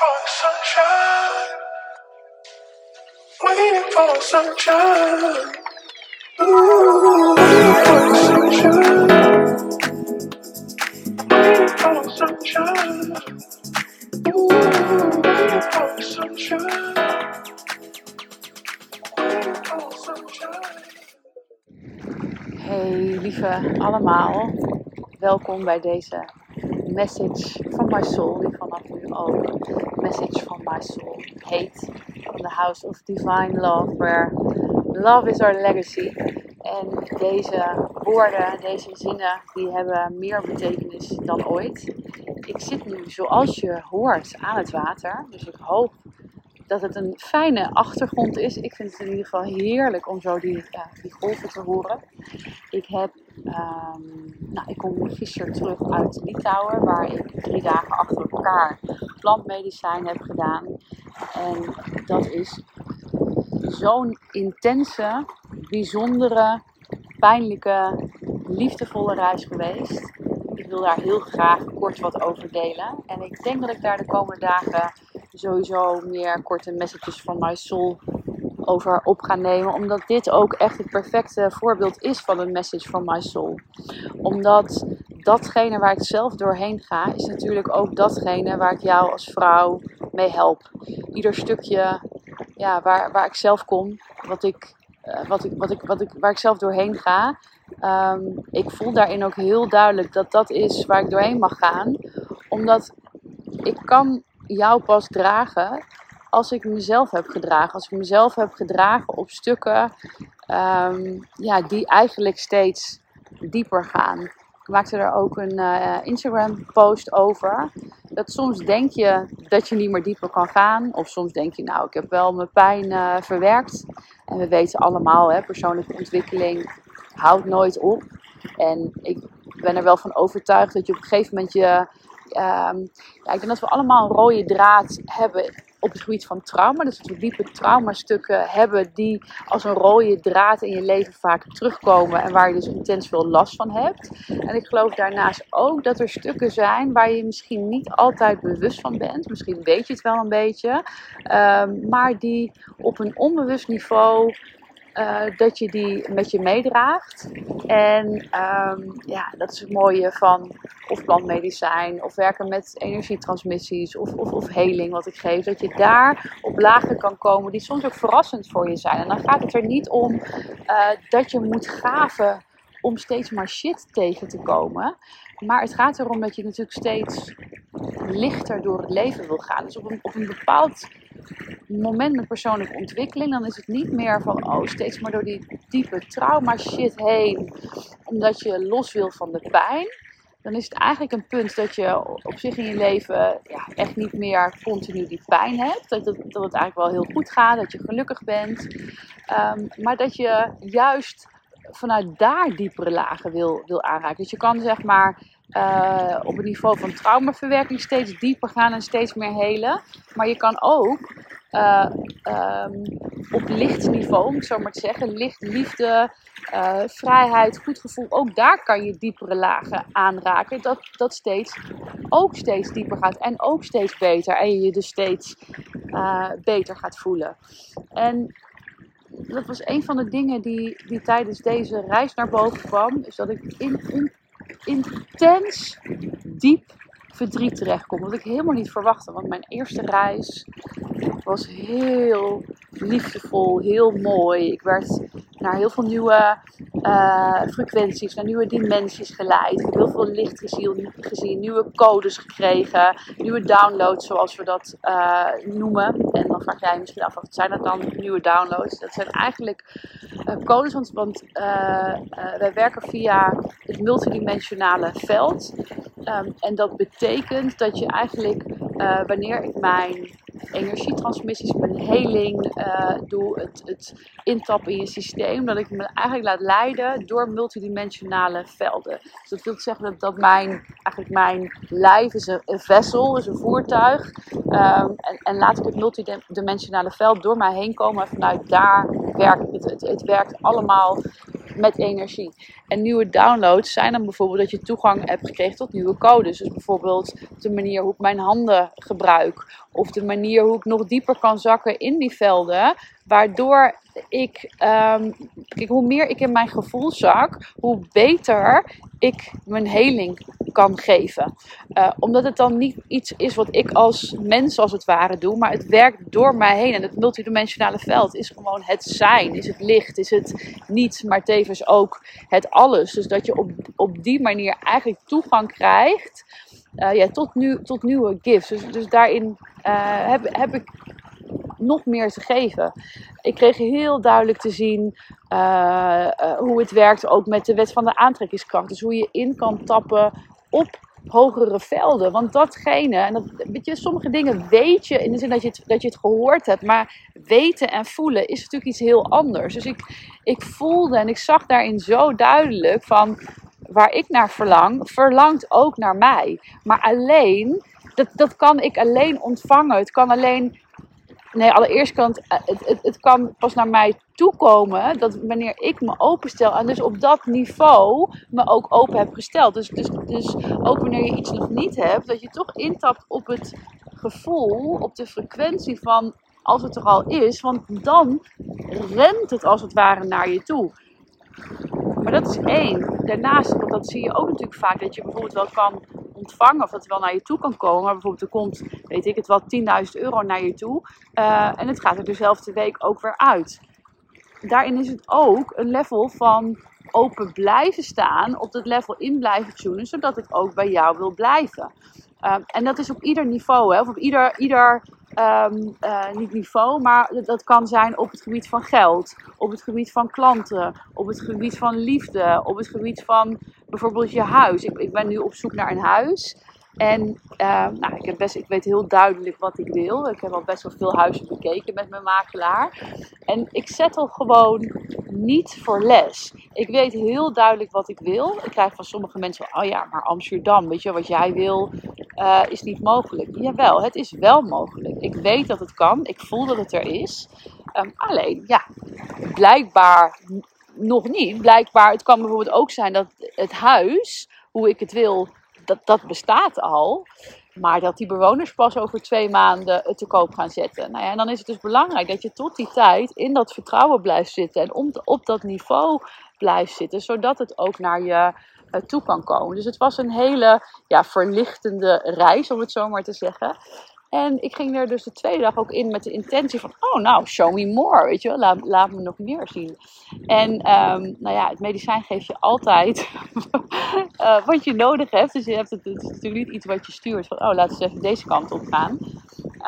for sunshine. Waiting. Hey lieve allemaal, welkom bij deze message van my soul, die vanaf nu ook message van my soul heet, van the House of Divine Love, where love is our legacy. En deze woorden, deze zinnen, die hebben meer betekenis dan ooit. Ik zit nu, zoals je hoort, aan het water, dus ik hoop dat het een fijne achtergrond is. Ik vind het in ieder geval heerlijk om zo die, die golven te horen. Ik, heb, ehm, nou, ik kom gisteren terug uit Litouwen, waar ik drie dagen achter elkaar plantmedicijn heb gedaan. En dat is zo'n intense, bijzondere, pijnlijke, liefdevolle reis geweest. Ik wil daar heel graag kort wat over delen. En ik denk dat ik daar de komende dagen sowieso meer korte messages van my soul over op gaan nemen. Omdat dit ook echt het perfecte voorbeeld is van een message van my soul. Omdat datgene waar ik zelf doorheen ga, is natuurlijk ook datgene waar ik jou als vrouw mee help. Ieder stukje ja, waar, waar ik zelf kom, wat ik, eh, wat ik, wat ik, wat ik, waar ik zelf doorheen ga. ehm, ik voel daarin ook heel duidelijk dat dat is waar ik doorheen mag gaan. Omdat ik kan jou pas dragen als ik mezelf heb gedragen. Als ik mezelf heb gedragen op stukken ehm, ja, die eigenlijk steeds dieper gaan. Ik maakte er ook een eh, Instagram post over. Dat soms denk je dat je niet meer dieper kan gaan. Of soms denk je, nou, ik heb wel mijn pijn eh, verwerkt. En we weten allemaal, hè, persoonlijke ontwikkeling houdt nooit op. En ik ben er wel van overtuigd dat je op een gegeven moment je ehm, ja, ik denk dat we allemaal een rode draad hebben op het gebied van trauma. Dus dat we diepe traumastukken hebben die als een rode draad in je leven vaak terugkomen. En waar je dus intens veel last van hebt. En ik geloof daarnaast ook dat er stukken zijn waar je misschien niet altijd bewust van bent. Misschien weet je het wel een beetje. ehm, maar die op een onbewust niveau eh, dat je die met je meedraagt. En ehm, ja, dat is het mooie van of plantmedicijn of werken met energietransmissies of, of, of heling wat ik geef. Dat je daar op lagen kan komen die soms ook verrassend voor je zijn. En dan gaat het er niet om eh, dat je moet gaven om steeds maar shit tegen te komen. Maar het gaat erom dat je natuurlijk steeds lichter door het leven wil gaan. Dus op een, op een bepaald moment met persoonlijke ontwikkeling, dan is het niet meer van oh, steeds maar door die diepe trauma shit heen, omdat je los wil van de pijn. Dan is het eigenlijk een punt dat je op zich in je leven ja, echt niet meer continu die pijn hebt. Dat, dat, het eigenlijk wel heel goed gaat, dat je gelukkig bent. Ehm, maar dat je juist vanuit daar diepere lagen wil, wil aanraken. Dus je kan zeg maar eh, op het niveau van traumaverwerking steeds dieper gaan en steeds meer helen. Maar je kan ook eh, ehm, op licht niveau, om het zo maar te zeggen, licht, liefde, eh, vrijheid, goed gevoel, ook daar kan je diepere lagen aanraken. Dat, dat steeds, ook steeds dieper gaat en ook steeds beter. En je je dus steeds eh, beter gaat voelen. En dat was een van de dingen die, die tijdens deze reis naar boven kwam. Is dat ik in, in, intens diep verdriet terechtkom. Wat ik helemaal niet verwachtte. Want mijn eerste reis was heel liefdevol, heel mooi. Ik werd naar heel veel nieuwe eh, frequenties, naar nieuwe dimensies geleid. Ik heb heel veel licht gezien, gezien nieuwe codes gekregen, nieuwe downloads zoals we dat eh, noemen. En dan vraag jij misschien af, wat zijn dat dan, nieuwe downloads? Dat zijn eigenlijk eh, codes, want, want wij werken via het multidimensionale veld. Ehm, en dat betekent dat je eigenlijk, eh, wanneer ik mijn energietransmissies, mijn heling eh, doe, het, het intappen in je systeem, dat ik me eigenlijk laat leiden door multidimensionale velden. Dus dat wil zeggen dat, dat mijn, eigenlijk mijn lijf is een, vessel, is een voertuig. Ehm, en, en laat ik het multidimensionale veld door mij heen komen en vanuit daar werkt. Het, het werkt allemaal met energie. En nieuwe downloads zijn dan bijvoorbeeld dat je toegang hebt gekregen tot nieuwe codes. Dus bijvoorbeeld de manier hoe ik mijn handen gebruik. Of de manier hoe ik nog dieper kan zakken in die velden. Waardoor ik, kijk, hoe meer ik in mijn gevoel zak, hoe beter ik mijn heling kan geven. Uh, omdat het dan niet iets is wat ik als mens als het ware doe, maar het werkt door mij heen. En het multidimensionale veld is gewoon het zijn, is het licht, is het niets, maar tevens ook het alles. Dus dat je op, op die manier eigenlijk toegang krijgt uh, ja, tot, nu, tot nieuwe gifts. Dus, dus daarin uh, heb, heb ik nog meer te geven. Ik kreeg heel duidelijk te zien uh, hoe het werkt ook met de wet van de aantrekkingskracht. Dus hoe je in kan tappen op hogere velden. Want datgene, en dat, weet je, sommige dingen weet je in de zin dat je, het, dat je het gehoord hebt, maar weten en voelen is natuurlijk iets heel anders. Dus ik, ik voelde en ik zag daarin zo duidelijk van waar ik naar verlang, verlangt ook naar mij. Maar alleen, dat, dat kan ik alleen ontvangen. Het kan alleen Nee, allereerst kan het, het, het, het, kan pas naar mij toekomen dat wanneer ik me openstel en dus op dat niveau me ook open heb gesteld. Dus, dus, dus ook wanneer je iets nog niet hebt, dat je toch intapt op het gevoel, op de frequentie van als het er al is, want dan rent het als het ware naar je toe. Maar dat is één. Daarnaast, want dat zie je ook natuurlijk vaak, dat je bijvoorbeeld wel kan ontvangen of dat het wel naar je toe kan komen. Maar bijvoorbeeld er komt, weet ik het wel, 10.000 euro naar je toe uh, en het gaat er dezelfde week ook weer uit. Daarin is het ook een level van open blijven staan, op dat level in blijven tunen, zodat het ook bij jou wil blijven. Um, en dat is op ieder niveau, hè, of op ieder, ieder um, uh, niet niveau, maar dat kan zijn op het gebied van geld, op het gebied van klanten, op het gebied van liefde, op het gebied van bijvoorbeeld je huis. Ik, ik ben nu op zoek naar een huis. En uh, nou, ik, heb best, ik weet heel duidelijk wat ik wil. Ik heb al best wel veel huizen bekeken met mijn makelaar. En ik zet al gewoon niet voor les. Ik weet heel duidelijk wat ik wil. Ik krijg van sommige mensen, oh ja, maar Amsterdam, weet je, wat jij wil, uh, is niet mogelijk. Jawel, het is wel mogelijk. Ik weet dat het kan. Ik voel dat het er is. Um, alleen, ja, blijkbaar nog niet. Blijkbaar, het kan bijvoorbeeld ook zijn dat het huis, hoe ik het wil, dat, dat bestaat al. Maar dat die bewoners pas over twee maanden het te koop gaan zetten. Nou ja, en dan is het dus belangrijk dat je tot die tijd in dat vertrouwen blijft zitten. En om, op dat niveau blijft zitten. Zodat het ook naar je toe kan komen. Dus het was een hele ja, verlichtende reis, om het zo maar te zeggen. En ik ging er dus de tweede dag ook in met de intentie van, oh nou, show me more, weet je wel, laat, me nog meer zien. En um, nou ja, het medicijn geeft je altijd uh, wat je nodig hebt. Dus je hebt het, is natuurlijk niet iets wat je stuurt van, oh laten we even deze kant op gaan.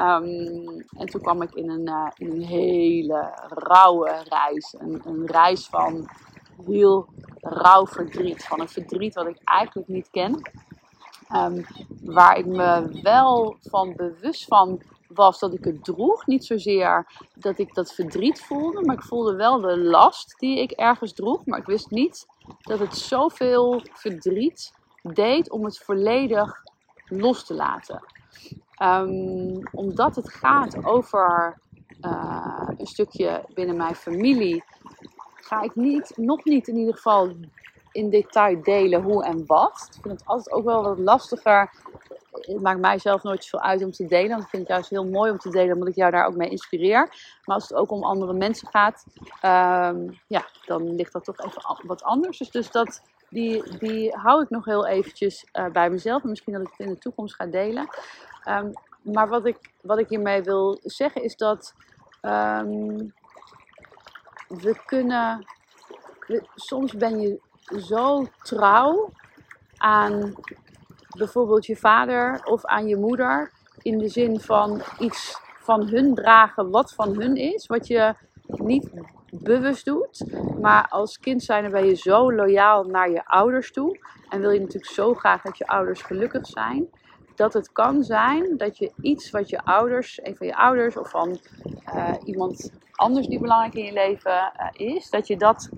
Um, en toen kwam ik in een, uh, in een hele rauwe reis. Een reis van heel rauw verdriet. Van een verdriet wat ik eigenlijk niet ken. Um, waar ik me wel van bewust van was dat ik het droeg. Niet zozeer dat ik dat verdriet voelde, maar ik voelde wel de last die ik ergens droeg. Maar ik wist niet dat het zoveel verdriet deed om het volledig los te laten. Um, omdat het gaat over uh, een stukje binnen mijn familie, ga ik niet, nog niet in ieder geval in detail delen hoe en wat. Ik vind het altijd ook wel wat lastiger. Het maakt mij zelf nooit zoveel uit om te delen. Want ik vind het juist heel mooi om te delen, omdat ik jou daar ook mee inspireer. Maar als het ook om andere mensen gaat, um, ja, dan ligt dat toch even wat anders. Dus, dus dat, die, die hou ik nog heel eventjes uh, bij mezelf. En misschien dat ik het in de toekomst ga delen. Um, maar wat ik, wat ik hiermee wil zeggen is dat um, we kunnen. Soms ben je zo trouw aan bijvoorbeeld je vader of aan je moeder. In de zin van iets van hun dragen wat van hun is. Wat je niet bewust doet. Maar als kind zijn ben je zo loyaal naar je ouders toe. En wil je natuurlijk zo graag dat je ouders gelukkig zijn. Dat het kan zijn dat je iets wat je ouders, een van je ouders of van uh, iemand anders die belangrijk in je leven uh, is, dat je dat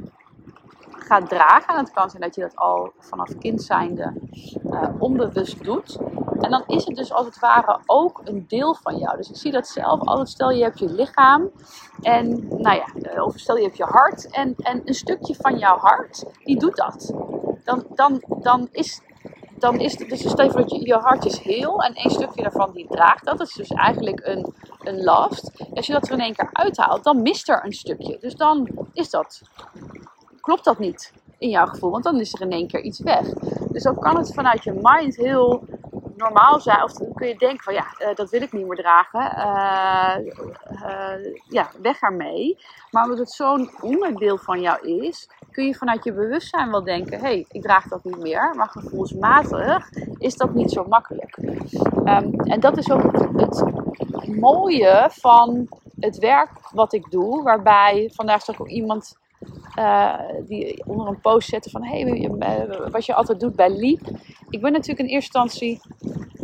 gaat dragen. En het kan zijn dat je dat al vanaf kind zijnde uh, onbewust doet. En dan is het dus als het ware ook een deel van jou. Dus ik zie dat zelf altijd. Stel je hebt je lichaam en nou ja, eh, of stel je hebt je hart en, en een stukje van jouw hart, die doet dat. Dan, dan, dan is dan is het, dus voor dat je, je hart is heel en één stukje daarvan die draagt dat. Dat is dus eigenlijk een, een last. Als je dat er in één keer uithaalt, dan mist er een stukje. Dus dan is dat, klopt dat niet in jouw gevoel, want dan is er in één keer iets weg. Dus dan kan het vanuit je mind heel normaal zijn. Of dan kun je denken van ja, uh, dat wil ik niet meer dragen. Uh, uh, ja, weg ermee. Maar omdat het zo'n onderdeel van jou is, kun je vanuit je bewustzijn wel denken: hé, hey, ik draag dat niet meer. Maar gevoelsmatig is dat niet zo makkelijk. Um, en dat is ook het, het mooie van het werk wat ik doe. Waarbij vandaag is ook iemand uh, die onder een post zetten van hey, wat je altijd doet bij Leap. Ik ben natuurlijk in eerste instantie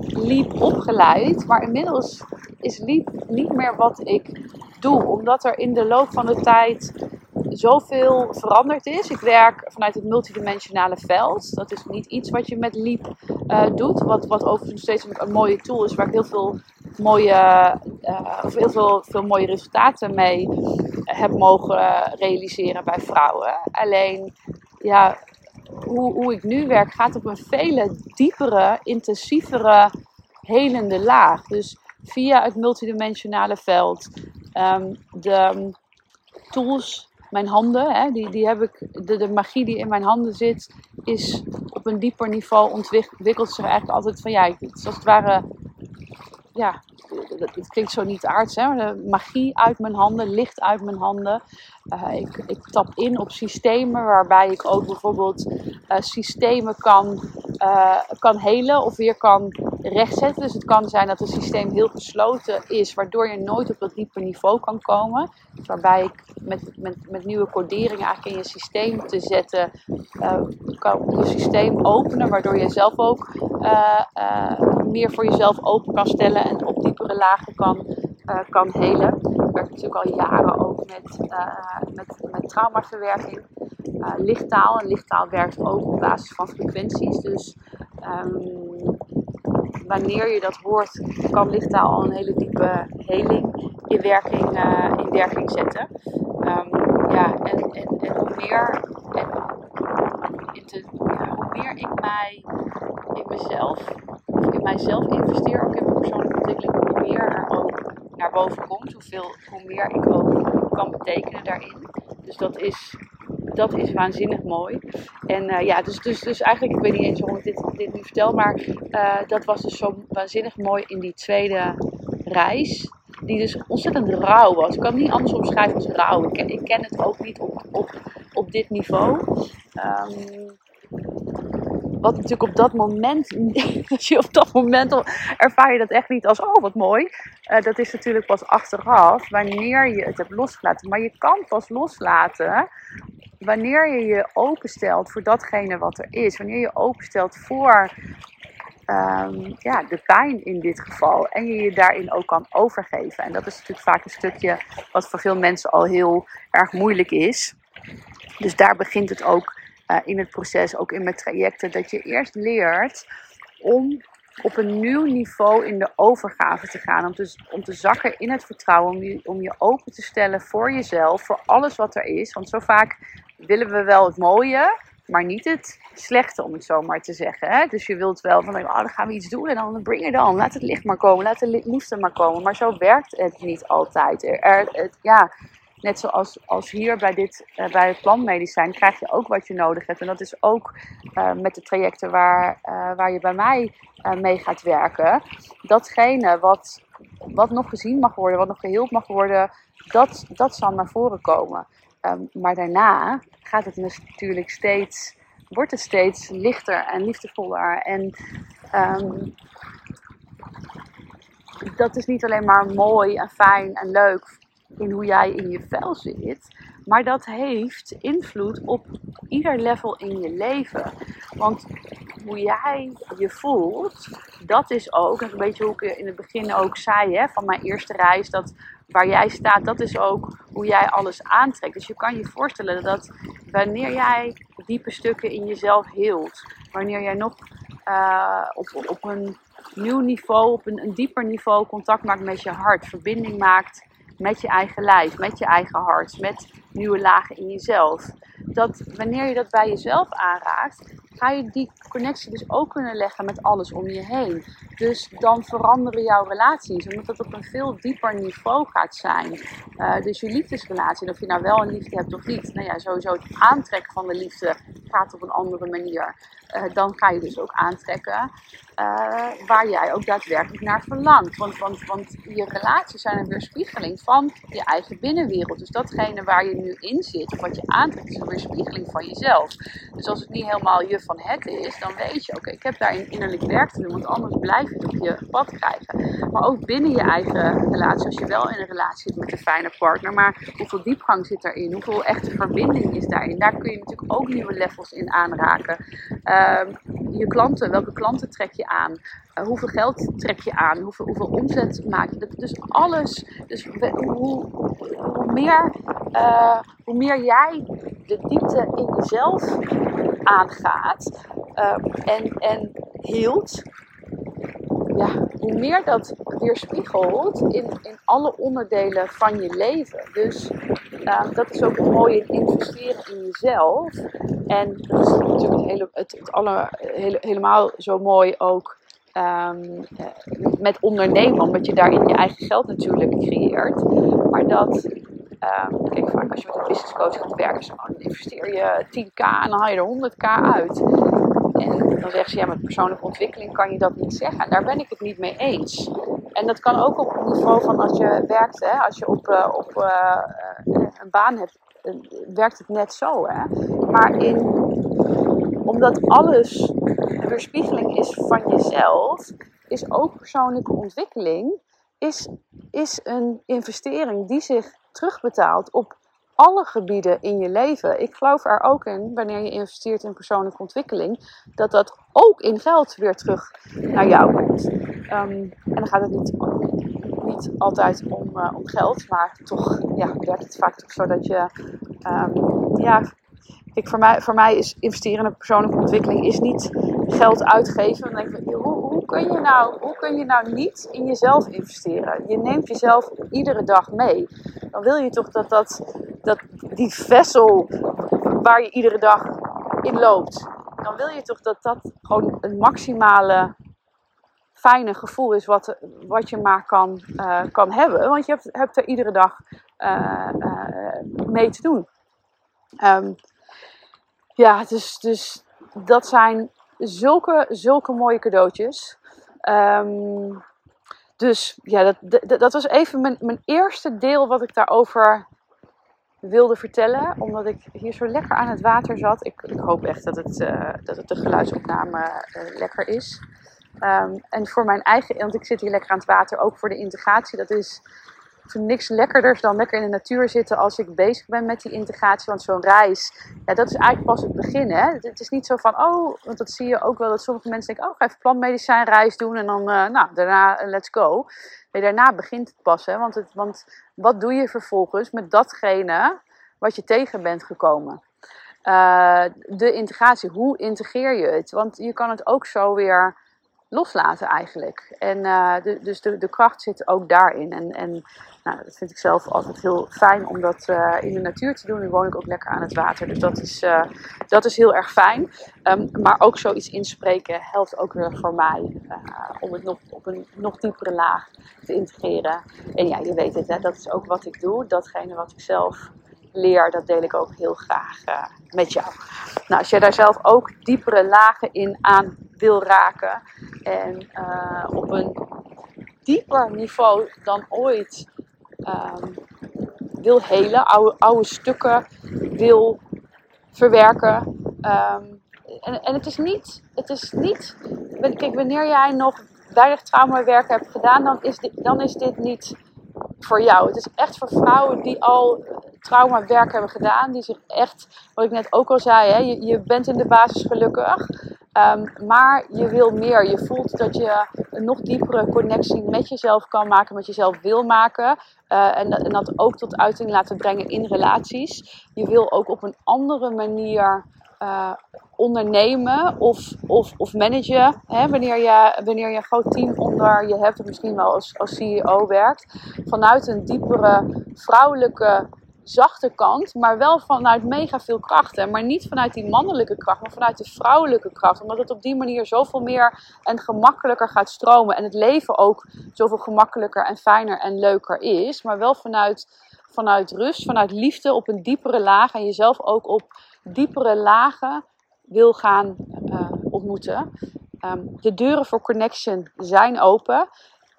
Leap opgeleid, maar inmiddels is Leap niet meer wat ik doe, omdat er in de loop van de tijd zoveel veranderd is. Ik werk vanuit het multidimensionale veld. Dat is niet iets wat je met Leap uh, doet, wat, wat overigens nog steeds een, mooie tool is waar ik heel veel mooie, heel veel, veel mooie resultaten mee heb mogen realiseren bij vrouwen. Alleen, ja, hoe, hoe ik nu werk gaat op een vele diepere, intensievere, helende laag. Dus via het multidimensionale veld, um, de tools, mijn handen, hè, die, die heb ik, de, de magie die in mijn handen zit, is op een dieper niveau ontwikkeld zich eigenlijk altijd van ja, het is als het ware ja, het klinkt zo niet aards, hè, maar de magie uit mijn handen, licht uit mijn handen. Uh, ik, ik, tap in op systemen waarbij ik ook bijvoorbeeld uh, systemen kan, uh, kan helen of weer kan rechtzetten. Dus het kan zijn dat een systeem heel gesloten is, waardoor je nooit op dat diepe niveau kan komen. Dus waarbij ik met, met, met nieuwe coderingen eigenlijk in je systeem te zetten, kan je systeem openen, waardoor je zelf ook meer voor jezelf open kan stellen en op diepere lagen kan, uh, kan helen. Ik werk natuurlijk al jaren ook met, uh, met, met traumaverwerking. Uh, lichttaal. En lichttaal werkt ook op basis van frequenties. Dus um, wanneer je dat hoort, kan lichttaal al een hele diepe heling in werking, in werking zetten. Um, ja, en, en, en hoe meer en, ja, hoe meer ik mij in mezelf mijzelf investeer, ook in mijn persoonlijke ontwikkeling, hoe meer er ook naar boven komt, hoeveel, hoe meer ik ook kan betekenen daarin. Dus dat is, dat is waanzinnig mooi. En uh, ja, dus, dus, dus eigenlijk, ik weet niet eens waarom ik dit, dit nu vertel, maar uh, dat was dus zo waanzinnig mooi in die tweede reis. Die dus ontzettend rauw was. Ik kan het niet anders omschrijven als rauw. Ik ken, ik ken het ook niet op, op, op dit niveau. Um, wat natuurlijk op dat moment, je op dat moment ervaar je dat echt niet als, oh wat mooi. Uh, dat is natuurlijk pas achteraf, wanneer je het hebt losgelaten. Maar je kan pas loslaten wanneer je je openstelt voor datgene wat er is. Wanneer je openstelt voor um, ja, de pijn in dit geval. En je je daarin ook kan overgeven. En dat is natuurlijk vaak een stukje wat voor veel mensen al heel erg moeilijk is. Dus daar begint het ook uh, in het proces, ook in mijn trajecten, dat je eerst leert om op een nieuw niveau in de overgave te gaan. Om te, om zakken in het vertrouwen. Om je, je open te stellen voor jezelf, voor alles wat er is. Want zo vaak willen we wel het mooie, maar niet het slechte, om het zo maar te zeggen. Hè? Dus je wilt wel van, oh, dan gaan we iets doen en dan bring it on. Laat het licht maar komen, laat de liefde maar komen. Maar zo werkt het niet altijd. Er, het, ja, net zoals als hier bij, dit, uh, bij het plantmedicijn krijg je ook wat je nodig hebt. En dat is ook uh, met de trajecten waar, uh, waar je bij mij mee gaat werken. Datgene wat, wat nog gezien mag worden, wat nog geheeld mag worden, dat, dat zal naar voren komen. Um, maar daarna gaat het natuurlijk steeds, wordt het steeds lichter en liefdevoller. En um, dat is niet alleen maar mooi en fijn en leuk in hoe jij in je vel zit. Maar dat heeft invloed op ieder level in je leven. Want hoe jij je voelt, dat is ook, een beetje hoe ik in het begin ook zei, hè, van mijn eerste reis, dat waar jij staat, dat is ook hoe jij alles aantrekt. Dus je kan je voorstellen dat wanneer jij diepe stukken in jezelf hield, wanneer jij nog uh, op, op een nieuw niveau, op een, een dieper niveau contact maakt met je hart. Verbinding maakt met je eigen lijf, met je eigen hart, met nieuwe lagen in jezelf. Dat wanneer je dat bij jezelf aanraakt, ga je die connectie dus ook kunnen leggen met alles om je heen. Dus dan veranderen jouw relaties, omdat het op een veel dieper niveau gaat zijn. Uh, dus je liefdesrelatie, of je nou wel een liefde hebt of niet, nou ja, sowieso het aantrekken van de liefde gaat op een andere manier. Uh, dan ga je dus ook aantrekken uh, waar jij ook daadwerkelijk naar verlangt. Want, want, want je relaties zijn een weerspiegeling van je eigen binnenwereld. Dus datgene waar je nu in zit, of wat je aantrekt, is een weerspiegeling van jezelf. Dus als het niet helemaal je van het is, dan weet je, oké, ik heb daar innerlijk werk te doen, want anders blijf je op je pad krijgen. Maar ook binnen je eigen relatie, als je wel in een relatie zit met een fijne partner, maar hoeveel diepgang zit daarin? Hoeveel echte verbinding is daarin? Daar kun je natuurlijk ook nieuwe levels in aanraken. Uh, je klanten, welke klanten trek je aan? Uh, hoeveel geld trek je aan? Hoeveel, hoeveel omzet maak je? Dus alles, dus hoe, meer, uh, hoe meer jij de diepte in jezelf aangaat uh, en, en hield, ja, hoe meer dat weerspiegelt in, in alle onderdelen van je leven. Dus uh, dat is ook een mooie investeren in jezelf. En dat natuurlijk hele, het, het alle, hele, helemaal zo mooi ook um, met ondernemen, omdat je daarin je eigen geld natuurlijk creëert. Maar dat, um, kijk, vaak als je met een business coach gaat werken, zo, dan investeer je 10k en dan haal je er 100k uit. En dan zeggen ze, ja, met persoonlijke ontwikkeling kan je dat niet zeggen. En daar ben ik het niet mee eens. En dat kan ook op het niveau van als je werkt, hè, als je op, uh, op uh, een baan hebt, werkt het net zo. Hè. Maar in, omdat alles weerspiegeling is van jezelf, is ook persoonlijke ontwikkeling is, is een investering die zich terugbetaalt op alle gebieden in je leven. Ik geloof er ook in, wanneer je investeert in persoonlijke ontwikkeling, dat dat ook in geld weer terug naar jou komt. Um, en dan gaat het niet, niet altijd om, uh, om geld, maar toch ja, werkt het vaak toch zo dat je um, ja, Kijk, voor mij, voor mij is investeren in persoonlijke ontwikkeling is niet geld uitgeven. Dan ik, kun je nou, hoe kun je nou niet in jezelf investeren? Je neemt jezelf iedere dag mee. Dan wil je toch dat, dat, dat die vessel waar je iedere dag in loopt, dan wil je toch dat dat gewoon een maximale fijne gevoel is wat, wat je maar kan, uh, kan hebben. Want je hebt, hebt er iedere dag uh, uh, mee te doen. Um, ja, dus, dus dat zijn zulke, zulke mooie cadeautjes. Um, dus ja, dat, dat, was even mijn, mijn eerste deel wat ik daarover wilde vertellen. Omdat ik hier zo lekker aan het water zat. Ik, ik hoop echt dat het, uh, dat de geluidsopname uh, lekker is. Um, en voor mijn eigen, want ik zit hier lekker aan het water, ook voor de integratie. Dat is niks lekkerders dan lekker in de natuur zitten als ik bezig ben met die integratie. Want zo'n reis, ja, dat is eigenlijk pas het begin. Hè? Het is niet zo van, oh, want dat zie je ook wel dat sommige mensen denken, oh, ga even plantmedicijnreis doen en dan, uh, nou, daarna, uh, let's go. Nee, daarna begint het pas. Hè? Want, het, want wat doe je vervolgens met datgene wat je tegen bent gekomen? Uh, de integratie, hoe integreer je het? Want je kan het ook zo weer loslaten eigenlijk. En uh, de, dus de, de kracht zit ook daarin. En, en nou, dat vind ik zelf altijd heel fijn om dat uh, in de natuur te doen. Nu woon ik ook lekker aan het water. Dus dat is, uh, dat is heel erg fijn. Um, maar ook zoiets inspreken helpt ook weer voor mij. om het nog op een nog diepere laag te integreren. En ja, je weet het, hè, dat is ook wat ik doe. Datgene wat ik zelf leer, dat deel ik ook heel graag uh, met jou. Nou, als jij daar zelf ook diepere lagen in aan wil raken en uh, op een dieper niveau dan ooit um, wil helen, oude, oude, stukken wil verwerken. Um, en, en het is niet, het is niet, kijk, wanneer jij nog weinig traumawerk hebt gedaan, dan is dit, dan is dit niet voor jou. Het is echt voor vrouwen die al traumawerk hebben gedaan. Die zich echt, wat ik net ook al zei, hè, je, je bent in de basis gelukkig. Um, maar je wil meer. Je voelt dat je een nog diepere connectie met jezelf kan maken, met jezelf wil maken. Uh, en, dat ook tot uiting laten brengen in relaties. Je wil ook op een andere manier uh, ondernemen of, of, of managen, hè, wanneer, je, wanneer je een groot team onder je hebt, of misschien wel als, als CEO werkt, vanuit een diepere vrouwelijke zachte kant, maar wel vanuit mega veel krachten. Maar niet vanuit die mannelijke kracht, maar vanuit de vrouwelijke kracht. Omdat het op die manier zoveel meer en gemakkelijker gaat stromen. En het leven ook zoveel gemakkelijker en fijner en leuker is. Maar wel vanuit, vanuit rust, vanuit liefde op een diepere laag. En jezelf ook op diepere lagen wil gaan uh, ontmoeten. Um, de deuren voor Connection zijn open.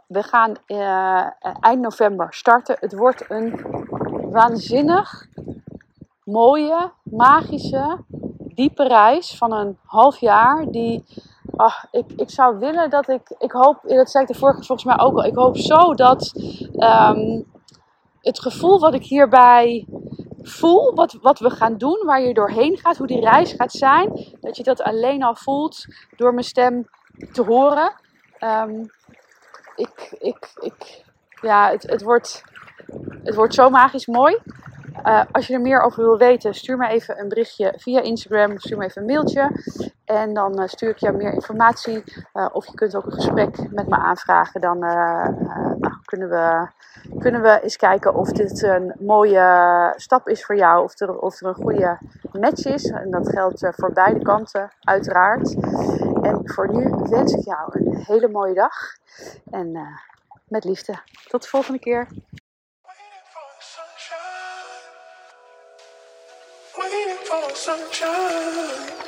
We gaan uh, eind november starten. Het wordt een waanzinnig mooie, magische, diepe reis van een half jaar. Die, ach, ik, ik zou willen dat ik, ik hoop, dat zei ik de vorige volgens mij ook al, ik hoop zo dat um, het gevoel wat ik hierbij voel, wat, wat we gaan doen, waar je doorheen gaat, hoe die reis gaat zijn, dat je dat alleen al voelt door mijn stem te horen. Um, ik, ik, ik, ja, het, het wordt het wordt zo magisch mooi. Uh, als je er meer over wil weten, stuur me even een berichtje via Instagram. Stuur me even een mailtje. En dan uh, stuur ik jou meer informatie. Uh, of je kunt ook een gesprek met me aanvragen. Dan nou, kunnen, we, kunnen we eens kijken of dit een mooie stap is voor jou. Of er, of er een goede match is. En dat geldt voor beide kanten, uiteraard. En voor nu wens ik jou een hele mooie dag. En met liefde. Tot de volgende keer. Waiting for sunshine. Ooh,